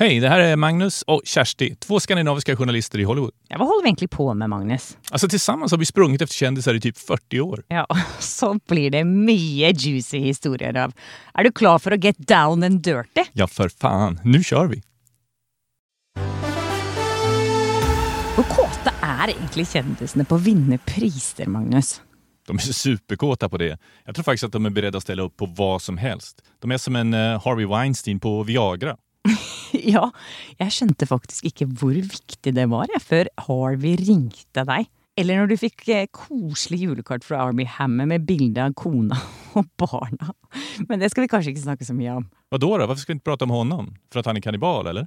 Hej, det här är Magnus och Kersti, två skandinaviska journalister i Hollywood. Ja, vad håller vi egentligen på med, Magnus? Alltså tillsammans har vi sprungit efter kändisar i typ 40 år. Ja, så blir det mycket juicy historier av. Är du klar för att get down and dirty? Ja, för fan. Nu kör vi! Hur kåta är egentligen kändisarna på att vinna priser, Magnus? De är superkåta på det. Jag tror faktiskt att de är beredda att ställa upp på vad som helst. De är som en uh, Harvey Weinstein på Viagra. ja, jag kände faktiskt inte hur viktigt det var för Harvey ringt dig. Eller när du fick eh, koselig julekort från Army Hammer med bilder av kona och barna. Men det ska vi kanske inte snacka så mycket om. Vadå då? Varför ska vi inte prata om honom? För att han är kannibal, eller?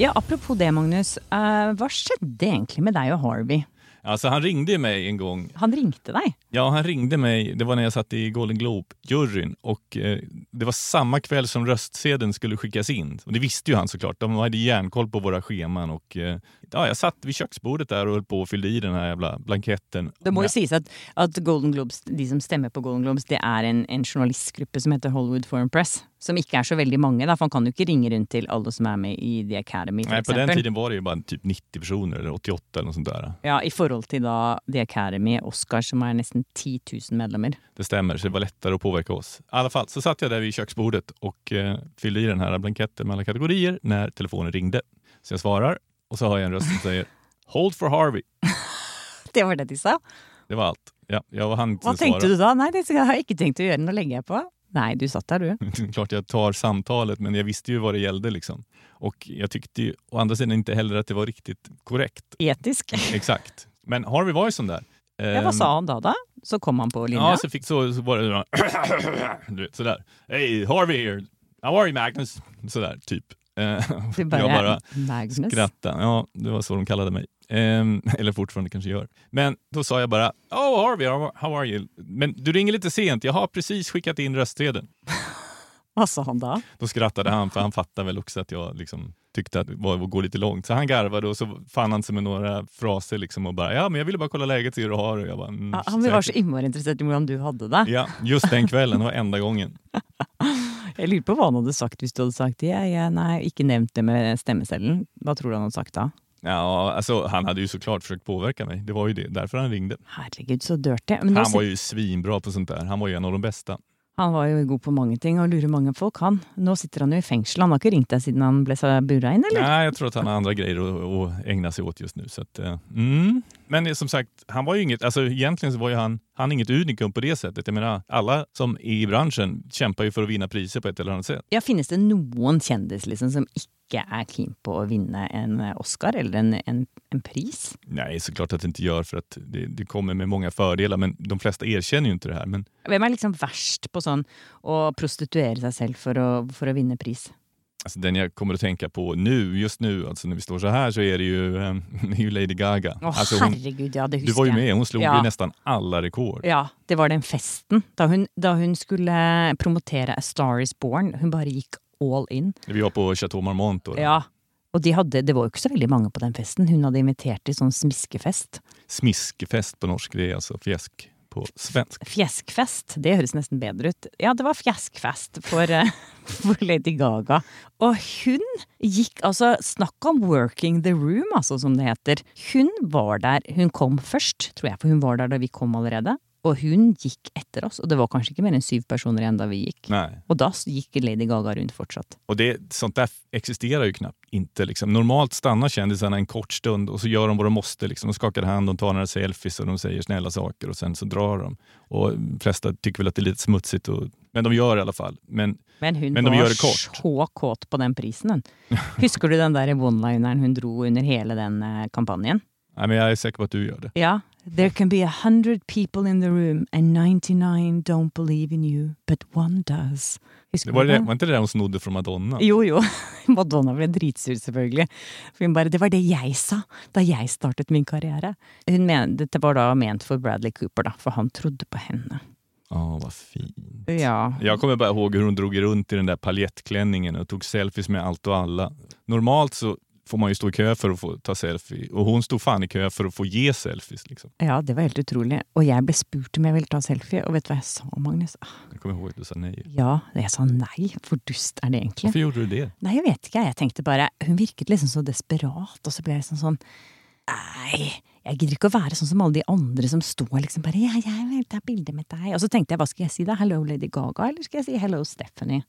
Ja, apropå det, Magnus. Uh, vad skedde egentligen med dig och Harvey? Alltså han ringde mig en gång. Han ringde dig? Ja, han ringde mig. Det var när jag satt i Golden Globe-juryn och eh, det var samma kväll som röstsedeln skulle skickas in. Och det visste ju han såklart. De hade järnkoll på våra scheman och eh, ja, jag satt vid köksbordet där och höll på och fyllde i den här jävla blanketten. Det må ju sägas att, att Golden Globes, de som stämmer på Golden Globes, det är en, en journalistgrupp som heter Hollywood Foreign Press. Som inte är så väldigt många, för man kan ju inte ringa runt till alla som är med i The Academy. Nej, på den tiden var det ju bara typ 90 personer, eller 88 eller något sånt där. Ja, i förhållande till då The Academy, Oscar som är nästan 10 000 medlemmar. Det stämmer, så det var lättare att påverka oss. I alla fall så satt jag där vid köksbordet och eh, fyllde i den här blanketten med alla kategorier när telefonen ringde. Så jag svarar och så har jag en röst som säger Hold for Harvey. det var det de sa? Det var allt. Ja, jag hann inte Vad tänkte du då? Nej, det har jag inte tänkt att göra. Nu lägger jag på. Nej, du satt där du. Klart jag tar samtalet, men jag visste ju vad det gällde. Liksom. Och jag tyckte ju å andra sidan inte heller att det var riktigt korrekt. Etisk. Exakt. Men Harvey var ju sån där. Ja, vad Ehm, sa han då? då? Så kom han på linjen? Ja, så, fick, så, så var det du vet, sådär. Hey, Harvey here. How are you Magnus? Sådär, typ. Eh, bara, jag bara Magnus. skrattade. Ja, det var så de kallade mig. Ehm, eller fortfarande kanske gör. Men då sa jag bara, oh Harvey, how are you? Men du ringer lite sent, jag har precis skickat in röstsedeln. Vad sa han då? Då skrattade han, för han fattade väl också att jag liksom tyckte att det var att gå lite långt. Så han garvade och så fann han sig med några fraser liksom och bara, ja men jag ville bara kolla läget, se hur du har det. Mm, Ja, han var så himla intresserad i hur du hade det. Ja, just den kvällen, det var enda gången. Jag lurer på vad han hade sagt om du hade sagt ja, ja, nej, inte nämnt det med stämmecellen. Vad tror du han hade sagt då? Ja, alltså, han hade ju såklart försökt påverka mig. Det var ju det, därför han ringde. Herregud, så dirty. Men Han var ju svinbra på sånt där. Han var ju en av de bästa. han var ju god på många ting och lurar många folk. Han. Nu sitter han ju i fängelse. Han har inte ringt dig sedan han blev så burra in, eller? Nej, jag tror att han har andra grejer att, att ägna sig åt just nu. Så att, eh, mm. Men som sagt, han var ju inget, alltså, egentligen så var ju han, han inget unikum på det sättet. Jag menar, alla som är i branschen kämpar ju för att vinna priser på ett eller annat sätt. Ja, finnes det någon kändis liksom, som inte är keen på att vinna en eh, Oscar eller en, en, en pris? Nej, såklart att det inte gör för att det, det kommer med många fördelar, men de flesta erkänner ju inte det här. Men Vem är liksom värst på sån att prostituera sig själv för att, för att vinna pris? alltså, den jag kommer att tänka på nu, just nu, alltså när vi står så här, så är det ju, eh, det är ju Lady Gaga. Åh alltså, hon, herregud, ja det du var ju med, hon slog Ja. ju nästan alla rekord. Ja, det var den festen. Da hun, da hun skulle promotere A Star Is Born. Hun bare gikk all in. Vi var på Chateau Marmont då. Ja. Og de hadde, det var jo ikke så veldig mange på den festen. Hun hadde invitert til sånn smiskefest. Smiskefest på norsk, det är alltså fjäsk på svensk. Fjeskfest, det høres nesten bedre ut. Ja, det var fjeskfest for, eh, for Lady Gaga. Og hun gikk altså Snakk om 'working the room', altså, som det heter. Hun var der. Hun kom først, tror jeg, for hun var der da vi kom allerede. Og hun gikk etter oss, og det var kanskje ikke mer enn syv personer igjen da vi gikk. Nej. Og da gikk Lady Gaga rundt fortsatt. Och det, sånt där existerar ju knappt inte. Liksom. Normalt stannar kändisarna en kort stund och så gör de vad de måste. Liksom. De skakar hand, de tar några selfies och de säger snälla saker och sen så drar de. Och de flesta tycker väl att det är lite smutsigt, och, men de gör det i alla fall. Men Men hun Men de var gjør det kort. så kåt på den prisen. Hun. Husker du den der one-lineren hun dro under hele den eh, kampanjen? Nej, men jag är säker på att du gör det. Ja. There can be a hundred people in the room and 99 don't believe in you, but one does. Det var, det, var inte det där hon snodde från Madonna? Jo, jo. Madonna ble dritsur, selvfølgelig. For hun bare 'Det var det jeg sa da jeg startet min karriere'. Hun men, dette var da ment for Bradley Cooper, da, for han trodde på henne. Ja, vad fint. Ja. Jag kommer bara ihåg hur hon drog runt i den där paljettklänningen och tog selfies med allt och alla. Normalt så får man ju stå i kö för att få ta selfie och hon stod fan i kö för att få ge selfies. Liksom. ja, det var helt utrolig. Og jeg ble spurt om jeg ville ta selfie, og vet du hva jeg sa, Magnus? Ah, Jag kommer ihåg att du sa nej. Ja, jeg sa nei. Hvor dust er det egentlig? Varför gjorde du det? Nei, jeg vet ikke. Jeg tenkte bare Hun virket liksom så desperat, og så ble jeg liksom sånn Nei, jeg gidder ikke å være sånn som alle de andre som står liksom bare Ja, jeg vil ta bilde med deg. Og så tenkte jeg, hva skal jeg si da? Hello Lady Gaga, eller skal jeg si hello Stephanie?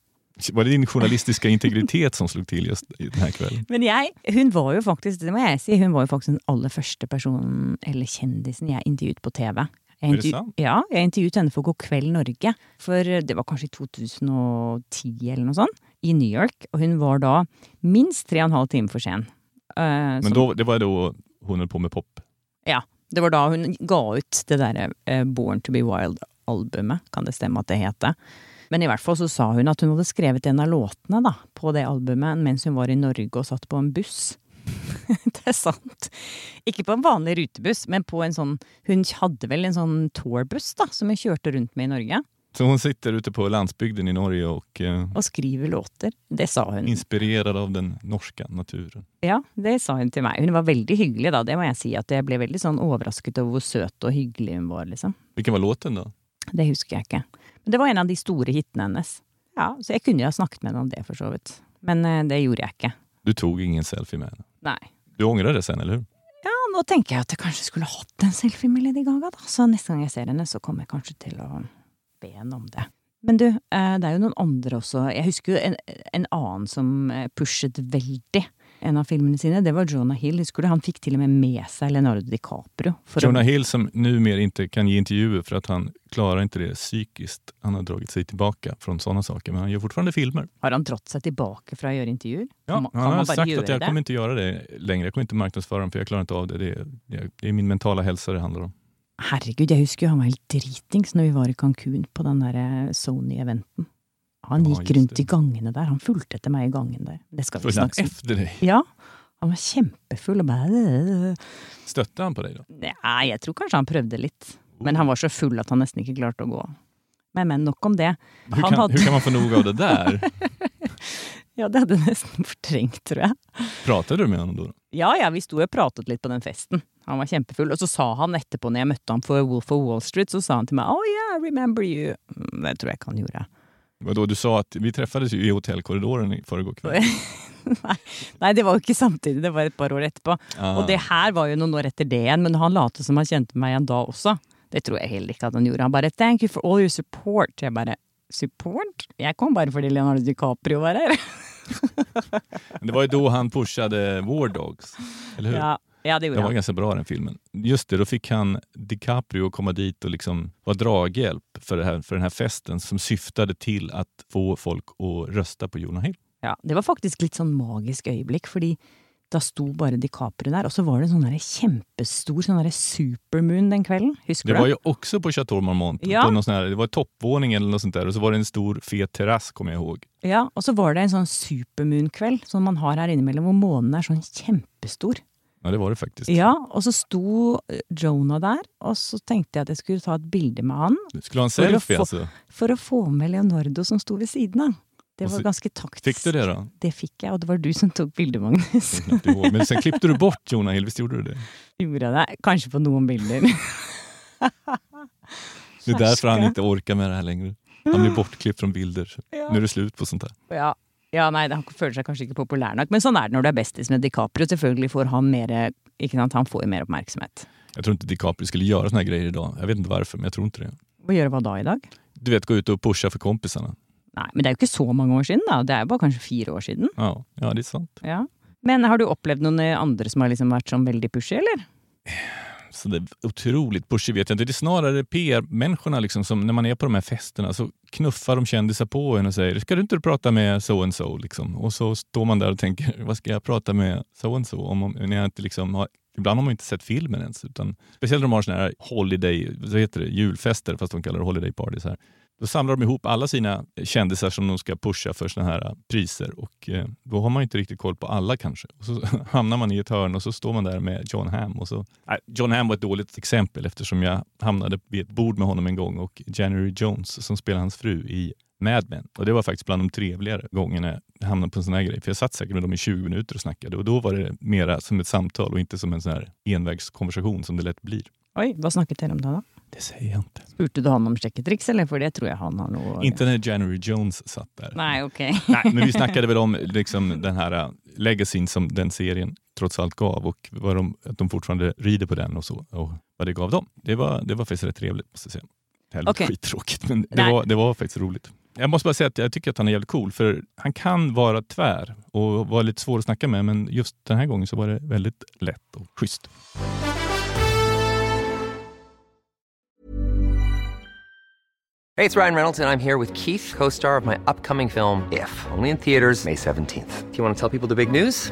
Var det din journalistiska integritet som slog till just den här kvällen? Men jeg, hun var jo faktisk, det må jeg si, hun var jo faktisk den aller første personen, eller kjendisen, jeg intervjuet på TV. Jeg det intervju-? Ja, jeg intervjuet henne for God kveld Norge. For det var kanskje i 2010 eller noe sånt, i New York. Og hun var da minst tre og en halv time for sen. Eh, Men då, det var då hon höll på med pop. Ja, det var da hun ga ut det derre eh, Born to be Wild-albumet, kan det stemme at det heter. Men i hvert fall så sa hun at hun hadde skrevet en av låtene da, på det albumet mens hun var i Norge og satt på en buss. det er sant. Ikke på en vanlig rutebuss, men på en sånn Hun hadde vel en sånn tourbuss da, som hun kjørte rundt med i Norge, Så hon sitter ute på landsbygden i Norge och eh, og skriver låter. Det sa hun. inspirerad av den norska naturen. Ja, det sa hun til meg. Hun var veldig hyggelig da, det må jeg si. At jeg ble veldig sånn overrasket over hvor søt og hyggelig hun var, liksom. Vilken var låten då? Det husker jeg ikke. Det var en av de store hitene hennes. Ja, Så jeg kunne jo ha snakket med henne om det, for så vidt. Men eh, det gjorde jeg ikke. Du tog ingen selfie med henne. Nei. Du ångrar det sen, eller hur? Ja, nå tenker jeg at jeg kanskje skulle hatt en selfie med Lady Gaga, da. Så neste gang jeg ser henne, så kommer jeg kanskje til å be henne om det. Men du, eh, det er jo noen andre også. Jeg husker jo en, en annen som eh, pushet veldig en av filmene sine. Det var Jonah Hill. Husker du? Han fikk til og med med seg Leonardo DiCaprio. for å- Jonah Hill som numera inte kan ge intervjuer för att han klarar inte det psykiskt. Han har dragit sig tillbaka från sådana saker, men han gör fortfarande filmer. Har han dratt seg tilbake fra å gjøre intervjuer? Ja, kan han har sagt att jag det? kommer inte göra det längre. Jag kommer inte marknadsföra dem för jag klarar inte av det. Det är, det är min mentala hälsa det handlar om. Herregud, jeg husker han var helt dritings når vi var i Cancún på den der eh, Sony-eventen. Han Ja, gikk just rundt det. i gangene der. Han fulgte etter meg i gangen der. Det skal vi Följde om. efter dig? Ja, han var kjempefull og bare Stötte han på dig då? Nei, jeg tror kanskje han prøvde litt. Men han var så full at han nesten ikke klarte å gå. Men, men, nok om det. Hur kan, hade- hur kan man få nog av det där? Ja, det hadde jeg nesten fortrengt, tror jeg. Pratade du med honom då? Ja, ja, vi sto og pratet litt på den festen. Han var kjempefull. Og så sa han etterpå, når jeg møtte ham for Wolf of Wall Street, så sa han til meg Oh yeah, I remember you. Mm, Det tror jeg ikke han gjorde. Vadå, du sa att vi träffades ju i hotellkorridoren i förrgår kväll. Nei, det var jo ikke samtidig, det var et par år etterpå. Ah. Og det her var jo noen år etter det men han lot som han kjente meg igjen da også. Det tror jeg heller ikke at han gjorde. Han bare 'thank you for all your support'. Jeg bare 'support'? Jeg kom bare fordi Leonardo DiCaprio var her. Det var ju då han pushade War Dogs, eller hur? Ja, ja det gjorde Den var han. ganska bra den filmen. Just det, då fick han DiCaprio komma dit och liksom vara draghjälp för, det här, för den här festen som syftade till att få folk att rösta på Jonah Hill. Ja, det var faktisk litt sånn magisk øyeblikk, fordi da sto bare DiCaprio der, og så var det en sånn der kjempestor sånn der supermoon den kvelden. Husker Det du var ju också på Chateau Marmont. Ja. På någon sån här, det var toppvåning eller något sånt där och så var det en stor fet terrass kommer jag ihåg. Ja, og så var det en sånn supermoon-kveld som man har her innimellom, hvor månen er sånn kjempestor. Ja det var det faktiskt. Ja, og så sto eh, Jonah der, og så tenkte jeg at jeg skulle ta et bilde med Du skulle ha en För att selfie få- alltså. for å få med Leonardo som sto ved siden av. Det Och var så- ganske taktisk. Fick du det då? Det fikk jeg, og det var du som tok bildet, Magnus. Jag. Men sen klippte du bort Jonah Hill, visst gjorde du det? Gjorde jeg det? Kanskje på noen bilder. Det är därför han inte orkar med det här längre. Han blir bortklippt från bilder. Ja. Nu är det slut på sånt här. Ja. Ja, nei, han føler seg kanskje ikke populær nok, men sånn er det når du er bestis med DiCaprio. Selvfølgelig får han mer ikke sant? Han får mer oppmerksomhet. Jag tror inte DiCaprio skulle göra såna här grejer idag. Jag vet inte varför, men jag tror inte det. Og gjøre hva da i dag? Du vet, gå ut och pusha för kompisarna. Nei, men det er jo ikke så mange år siden, da. Det jo bare kanskje fire år siden. Ja, ja det är sant. Ja. Men har du opplevd noen andre som har liksom vært sånn veldig pushy, eller? Så det är otroligt pushig vet jag inte. Det är snarare PR-människorna liksom som när man är på de här festerna så knuffar de kändisar på en och säger ska du inte prata med so and so liksom. Och så står man där och tänker vad ska jag prata med so and so om, om när jag inte liksom har ibland har man inte sett filmen ens. Utan, speciellt när de har såna här holiday, vad heter det, julfester, fast de kallar det holiday parties här. Då samlar de ihop alla sina kändisar som de ska pusha för såna här äh, priser och eh, då har man inte riktigt koll på alla kanske. Och så hamnar man i ett hörn och så står man där med John Hamm. Och så, nej, John Hamm var ett dåligt exempel eftersom jag hamnade vid ett bord med honom en gång och January Jones som spelar hans fru i Mad Men. Och det var faktiskt bland de trevligare gångerna jag hamnade på en sån här grej. För jag satt säkert med dem i 20 minuter och snackade och då var det mera som ett samtal och inte som en sån här envägskonversation som det lätt blir. Oj, vad snakket dere om da? Det säger jag inte. Spurte du han om sjekketriks, eller? For det tror jag han har noe Inte när January Jones satt där. Nei, ok. Nej, men vi snackade väl om liksom, den här uh, legacyn som den serien trots allt gav och vad de, att de fortfarande rider på den och så. Och vad det gav dem. Det var, det var faktiskt rätt trevligt måste jag säga. Det här Okej. skittråkigt men det Nej. var, det var faktiskt roligt. Jag måste bara säga att jag tycker att han är jävligt cool för han kan vara tvär och vara lite svår att snacka med men just den här gången så var det väldigt lätt och schysst. Hej, det är Ryan Reynolds, och jag är här med Keith, co star of my upcoming film, If, only in theaters, May 17th. Do you want to tell people the big news?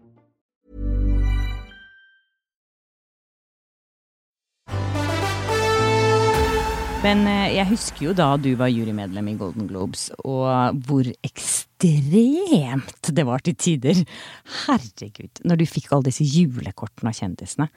Men jag jeg husker jo da du var jurymedlem i Golden Globes, og hvor ekstremt det var til tider. Herregud, når du fikk alle disse julekortene av kjendisene.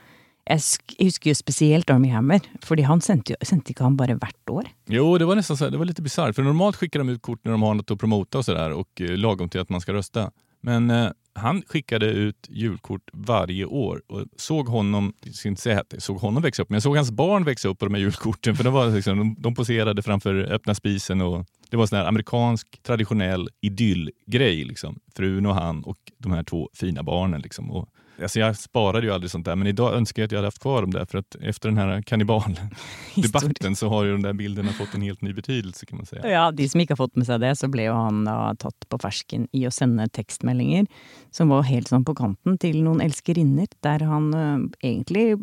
Jeg husker jo spesielt Army Hammer, fordi han sendte, jo, sendte ikke han bare hvert år? Jo, det var nästan så här, det var lite bisarrt. För normalt skickar de ut kort när de har något att promota och sådär och eh, lagom till att man ska rösta. Men eh, han skickade ut julkort varje år och såg honom, jag ska inte säga att jag såg honom växa upp, men jag såg hans barn växa upp på de här julkorten. För de, var liksom, de, de poserade framför öppna spisen och det var sån här amerikansk traditionell idyllgrej. Liksom. Frun och han och de här två fina barnen. Liksom. Och, alltså jag sparade ju aldrig sånt där, men idag önskar jag att jag hade haft kvar dem där för att efter den här kannibaldebatten så har ju de där bilderna fått en helt ny betydelse kan man säga. Ja, de som ikke har fått med seg det, så ble jo han tatt på fersken i å sende tekstmeldinger som var helt sånn på kanten til noen elskerinner, der han ø, egentlig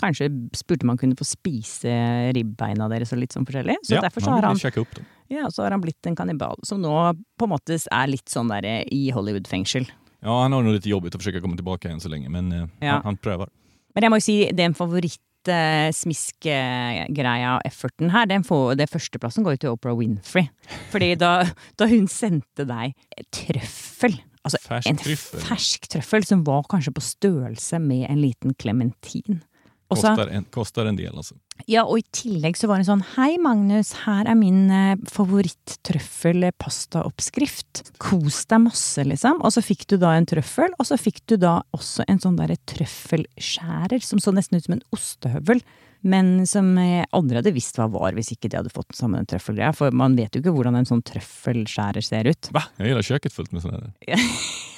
kanskje spurte om han kunne få spise ribbeina deres og litt sånn forskjellig. Så derfor så han har han, upp dem. ja, så har han blitt en kannibal, som nå på en måte er litt sånn derre i Hollywood-fengsel. Ja, han har nog lite jobbigt att försöka komma tillbaka än så länge, men eh, Ja. han, han prövar. Men jeg må jo si, den favoritt-smiskegreia F-14 her, den får, det førsteplassen går jo til Oprah Winfrey. Fordi da, da hun sendte deg trøffel Altså Fersk en trøffel. fersk trøffel som var kanskje på størrelse med en liten klementin. Så- Kostar en, kostar en del alltså. ja, og i tillegg så var det sånn Hei, Magnus, her er min eh, favoritt-trøffel-pastaoppskrift. Kos deg masse, liksom. Og så fikk du da en trøffel, og så fikk du da også en sånn derre trøffelskjærer som så nesten ut som en ostehøvel. Men som jeg aldri hadde visst hva var hvis ikke de hadde fått sammen en trøffelgreie. For man vet jo ikke hvordan en sånn trøffelskjærer ser ut. Va? Jag gillar köket fullt med där.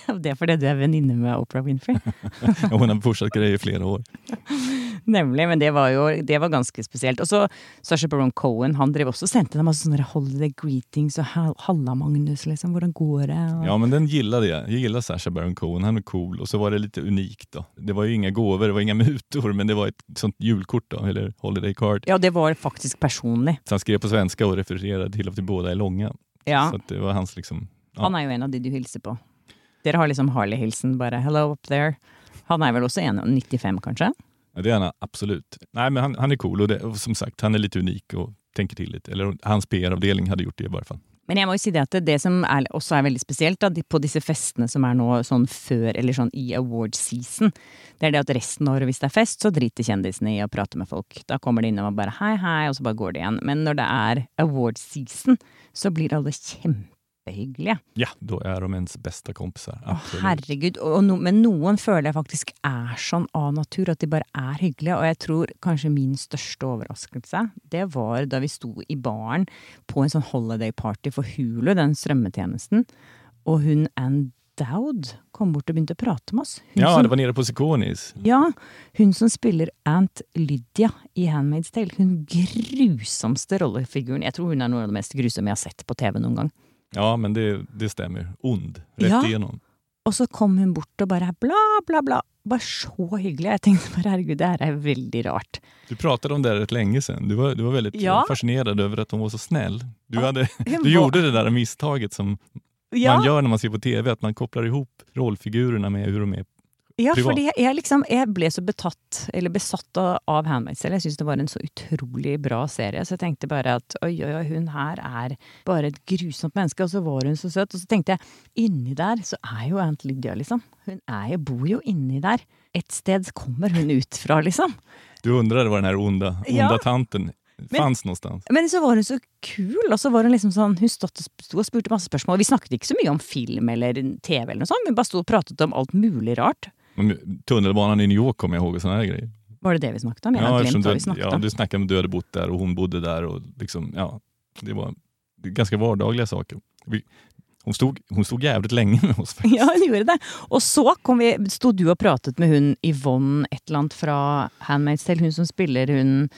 Det er fordi du er venninne med Oprah Winfrey. Och hon har fortsatt grejer i flera år. Nemlig, men det var jo det var ganske spesielt. Og så Sasha Baron Cohen, han drev også og sendte dem masse sånne holiday greetings og hal- Halla Magnus, liksom, hvordan går det? Og, Ja, men den gillade jag. Jag gillar Sacha Baron Cohen, han är cool. Och så var det lite unikt då. Det var ju inga gåvor, det var inga mutor, men det var ett sånt julkort då, eller holiday card. ja, det var faktisk personlig. Så han skrev på svenska och refererade till att de båda är långa. Ja, Så det var hans liksom... Ja. Han er jo en av de du hilser på. Dere har liksom Harley-hilsen, bare 'hello up there'. Han er vel også 1,95 kanskje? Ja, det är han absolut. Nej, men han, han är cool och, det, och som sagt, han är lite unik och tänker till lite. Eller hans PR-avdelning hade gjort det i varje fall. Men jeg må jo si det at det, som er, også er veldig spesielt da, de- på disse festene som er nå sånn før eller sånn i award season, det er det at resten av året hvis det er fest, så driter kjendisene i å prate med folk. Da kommer de innom og bare hei, hei, og så bare går de igjen. Men når det er award season, så blir alle kjempehyggelige. Ja, då är de ens bästa kompisar. Å, Absolut. herregud. Og no, men noen føler jeg faktisk er sånn av natur, at de bare er hyggelige. Og jeg tror kanskje min største overraskelse, det var da vi sto i baren på en sånn holiday party for Hulu, den strømmetjenesten, og hun Ann Dowd kom bort og begynte å prate med oss. Hun Ja, som, det var nere på Sikonis. ja, hun som spiller Aunt Lydia i Handmaid's Tale. Hun grusomste rollefiguren. Jeg tror hun er noe av det mest grusomme jeg har sett på TV noen gang. Ja, men det, det stämmer. Ond, rätt Ja. igenom. Og så kom hun bort og bare bla, bla, bla. Bare så hyggelig. Jeg tenkte bare herregud, det her er veldig rart. Du pratade om det rätt länge sedan. Du var, du var väldigt Ja. fascinerad över att hon var så snäll. Du, Ja, hade, hon du var- gjorde det där misstaget som man gör när man ser på TV, att man kopplar ihop rollfigurerna med hur de är. Ja privat. fordi jeg, liksom, jeg ble så betatt, eller besatt av, Handmaid's Tale. Jeg syns det var en så utrolig bra serie. Så jeg tenkte bare at oi, oi, oi, hun her er bare et grusomt menneske. Og så var hun så søt. Og så tenkte jeg, inni der så er jo Aunt Lydia, liksom. Hun er jo, bor jo inni der. Et sted kommer hun ut fra, liksom. Du undrade var den här onda, onda Ja. tanten fanns någonstans. Men så var hun så kul, og så var hun liksom sånn Hun stod, sto og spurte masse spørsmål. Vi snakket ikke så mye om film eller TV, eller noe sånt, vi bare sto og pratet om alt mulig rart. Tunnelbanan i New York kommer jag ihåg och såna här grejer. Var det det vi snakket om? Glemt hva du, vi ja, om. du snackade om att du hade bott där och hon bodde där. Och liksom, ja, det var ganska vardagliga saker. Vi, hon, stod, hon stod jävligt länge med oss. faktiskt. Ja, hun gjorde det. Og så kom vi, sto du og pratet med hun Yvonne et eller annet fra Handmaid's Tale, hun som spiller hun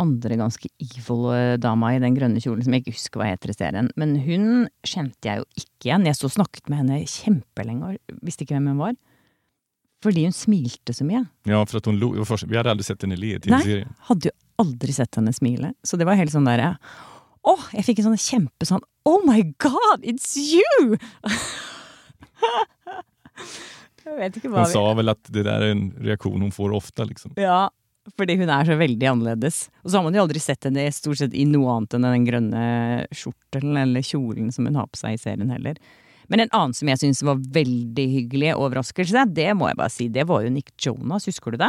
andre ganske evil dama i den grønne kjolen, som jeg ikke husker hva heter i serien. Men hun kjente jeg jo ikke igjen. Jeg sto og snakket med henne kjempelenge og visste ikke hvem hun var. Fordi hun smilte så mye. Ja, för att hon lo, det vi hade aldrig sett henne le i Nej. tv-serien. Hadde jo aldri sett henne smile. Så det var helt sånn derre Å! Jeg fikk en sånn kjempe sånn Oh my God, it's you! jeg vet ikke hva Hon vi sa väl att det där är en reaktion hon får ofta. Liksom. Ja, fordi hun er så veldig annerledes. Og så har man jo aldri sett henne stort sett i noe annet enn den grønne skjortelen eller kjolen som hun har på seg i serien heller. Men en annen som jeg syns var veldig hyggelig overraskelse, det må jeg bare si, det var jo Nick Jonas, husker du det?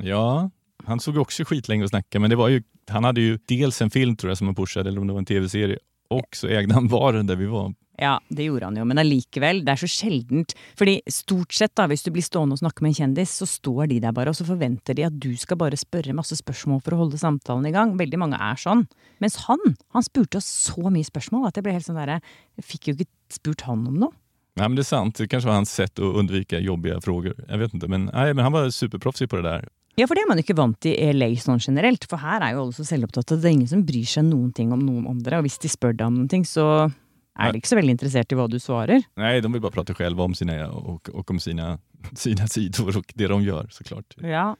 Ja, han såg också skitlänge och snackade, men det var ju, han hade ju dels en film tror jag som han pushade, eller om det var en tv-serie, och så ägde han baren där vi var. Ja, det gjorde han jo, men allikevel, det er så sjeldent. Fordi stort sett, da, hvis du blir stående og snakke med en kjendis, så står de der bare, og så forventer de at du skal bare spørre masse spørsmål for å holde samtalen i gang. Veldig mange er sånn. Mens han, han spurte oss så mye spørsmål at jeg ble helt sånn derre Jeg fikk jo ikke spurt han om noe. Nej, men det är sant, det kanske var hans sätt att undvika jobbiga frågor. Jag vet inte, men, nej, men han var superproffsig på det där. Ja, for det er man ikke vant i LA sånn generelt, for her er jo alle så selvopptatte. Det er ingen som bryr seg noen ting om noen andre, og hvis de spør deg om noen ting, så de ikke så veldig interessert i hva du svarer. Nej, de vill bara prata själva om sina, och, och om sina, sina sidor och det de gör såklart. Ja.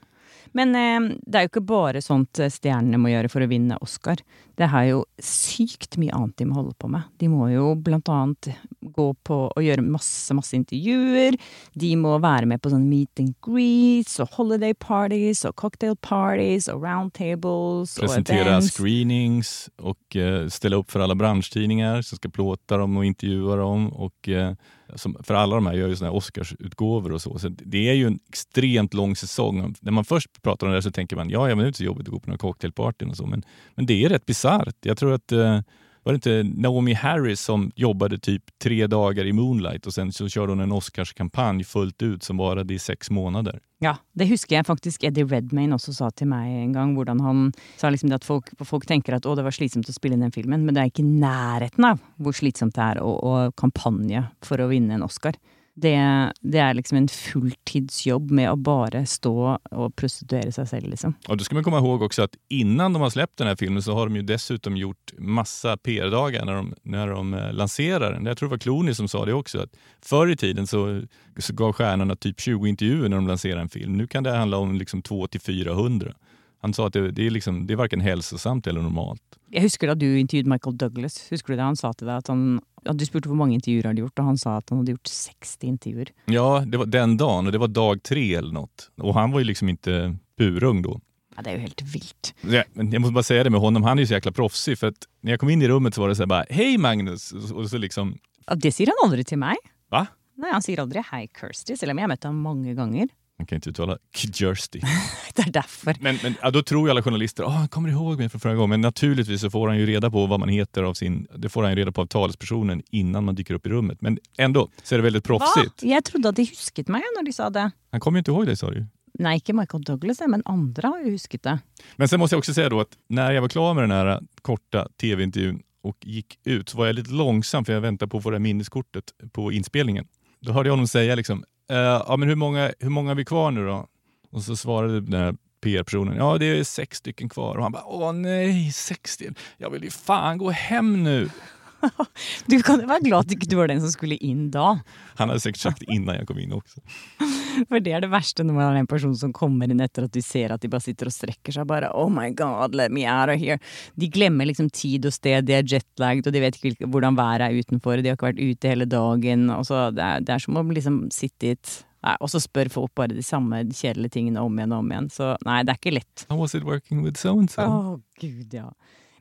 Men eh, det er jo ikke bare sånt eh, stjernene må gjøre for å vinne Oscar. Det er jo sykt mye annet de må holde på med. De må jo blant annet gå på og gjøre masse, masse intervjuer. De må være med på sånn meet and greets og holiday parties og cocktail parties og round tables og Presentera events. screenings och eh, ställa upp för alla branschtidningar som ska plåta dem och intervjua dem. Och, eh, som, för alla de här gör ju såna här Oscarsutgåvor och så. så det är ju en extremt lång säsong. När man först pratar om det så tänker man ja, ja men det är inte så jobbigt att gå på några cocktailpartyn och så. Men, men det är rätt bisarrt. Jag tror att eh, var det inte Naomi Harris som jobbade typ tre dagar i Moonlight och sen så körde hon en Oscarskampanj fullt ut som varade i sex månader. Ja, det husker jag faktiskt. Eddie Redmayne också sa till mig en gång Hvordan han sa liksom det folk, folk tänker att Åh, det var slitsamt att spela in den filmen, men det är inte i närheten av hur slitsamt det är att kampanja för att vinna en Oscar. Det, det er liksom en fulltidsjobb med å bare stå og prostituere seg selv, liksom. Och då ska man komma ihåg också att innan de har släppt den här filmen så har de ju dessutom gjort massa PR-dagar när de, när de eh, lanserar den. Jag tror det var Clooney som sa det också. Att förr i tiden så, så gav stjärnorna typ 20 intervjuer när de lanserar en film. Nu kan det handla om liksom 200-400. Han sa att det, det, är liksom, det är varken hälsosamt eller normalt. Jeg husker da du intervjuet Michael Douglas. Husker du det? Han sa til deg at han ja, Du spurte hvor mange intervjuer han hadde gjort, og han sa at han hadde gjort 60 intervjuer. Ja, det var den dagen och det var dag tre eller något. Och han var ju liksom inte purung då. Ja, det är ju helt vilt. Ja, men jag måste bara säga det med honom, han är ju så jäkla proffsig. För att när jag kom in i rummet så var det så här bara, hej Magnus! Och så- Och liksom, Ja, det säger han aldrig till mig. va? Nej, han säger aldrig hej Kirsty, selv om jag mött honom många gånger. Man kan inte uttala Kjersty. Det är därför. Men, men ja, då tror ju alla journalister, oh, han kommer ihåg mig från förra gången. Men naturligtvis så får han ju reda på vad man heter av sin, det får han ju reda på av talespersonen innan man dyker upp i rummet. Men ändå så är det väldigt Va? proffsigt. Jag trodde att de husket mig när de sa det. Han kommer ju inte ihåg dig sa du ju. Nej, inte Michael Douglas, men andra har ju husket det. Men sen måste jag också säga då att när jag var klar med den här korta tv-intervjun och gick ut så var jag lite långsam för jag väntade på att få det här minneskortet på inspelningen. Då hörde jag honom säga liksom, "Eh, ja men hur många, hur många är vi kvar nu då? Och så svarade den här PR-personen, ja det är sex stycken kvar. Och han bara, åh nej, sex stycken. Jag vill ju fan gå hem nu. Du kan vara glad att inte du var den som skulle in då. Han hade säkert sagt innan jag kom in också. För det är det värsta när man har en person som kommer in efter att du ser att de bara sitter och sträcker sig bara oh my god, let me out of here. De glömmer liksom tid och sted, de är jetlagged och de vet inte hur vädret är utanför. De har inte varit ute hela dagen. Och så det, är, det är som att liksom sitta i ett Nei, og så spør folk bare de samme kjedelige tingene om igjen og om igjen. Så nei, det er ikke lett. How was it working with so and so? Å, gud, ja.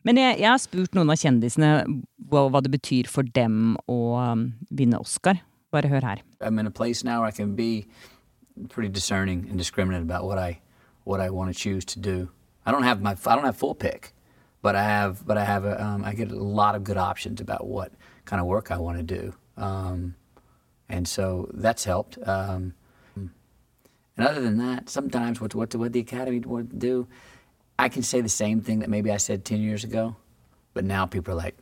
Men jeg, jeg har spurt noen av kjendisene hva, hva det betyr for dem å um, vinne Oscar. Bare hør her. I'm in a place now where I can be pretty discerning and discriminate about what I what I want to choose to do. I don't have my I don't have full pick, but I have but I have a, um, I get a lot of good options about what kind of work I want to do, um, and so that's helped. Um, and other than that, sometimes what what what the academy would do, I can say the same thing that maybe I said ten years ago, but now people are like,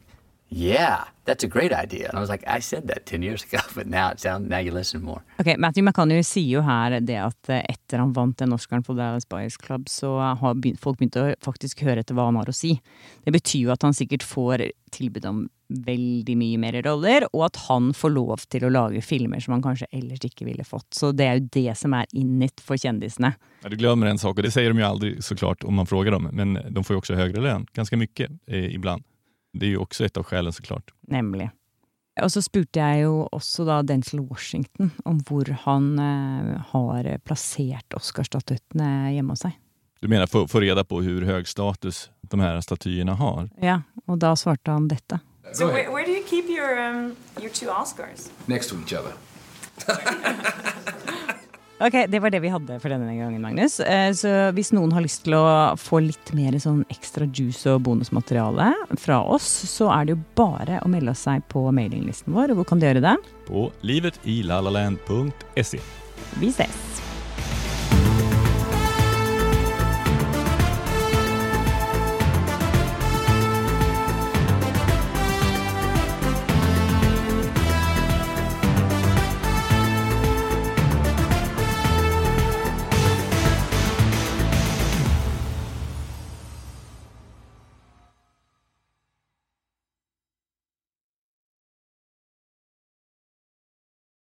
"Yeah, that's a great idea," and I was like, "I said that ten years ago, but now it sounds now you listen more." Ok, Matthew McConaughey sier jo her det at eh, etter han vant den Oscaren for Dallas Buyers Club, så har begynt, folk begynt å faktisk høre etter hva han har å si. Det betyr jo at han sikkert får tilbud om veldig mye mer roller, og at han får lov til å lage filmer som han kanskje ellers ikke ville fått. Så det er jo det som er innit for kjendisene. Ja, du glömmer en sak och det säger de ju aldrig såklart om man frågar dem. Men de får ju också högre lön, ganska mycket eh, ibland. Det är ju också ett av skälen såklart. Nemlig. Og så spurte jeg jo også da Denzel Washington om hvor han eh, har plassert Oscarstatuettene hjemme hos seg. Du menar få, få reda på hur hög status de här statyerna har? Ja, og da svarte han dette. So where, where do you keep your um, your two Oscars? next to each other. Ok, Det var det vi hadde for denne gangen, Magnus. Eh, Så hvis noen har lyst til å få litt mer sånn ekstra juice og bonusmateriale fra oss, så er det jo bare å melde seg på mailinglisten vår. Hvor kan du gjøre det? På livetilalalaland.se. Vi ses!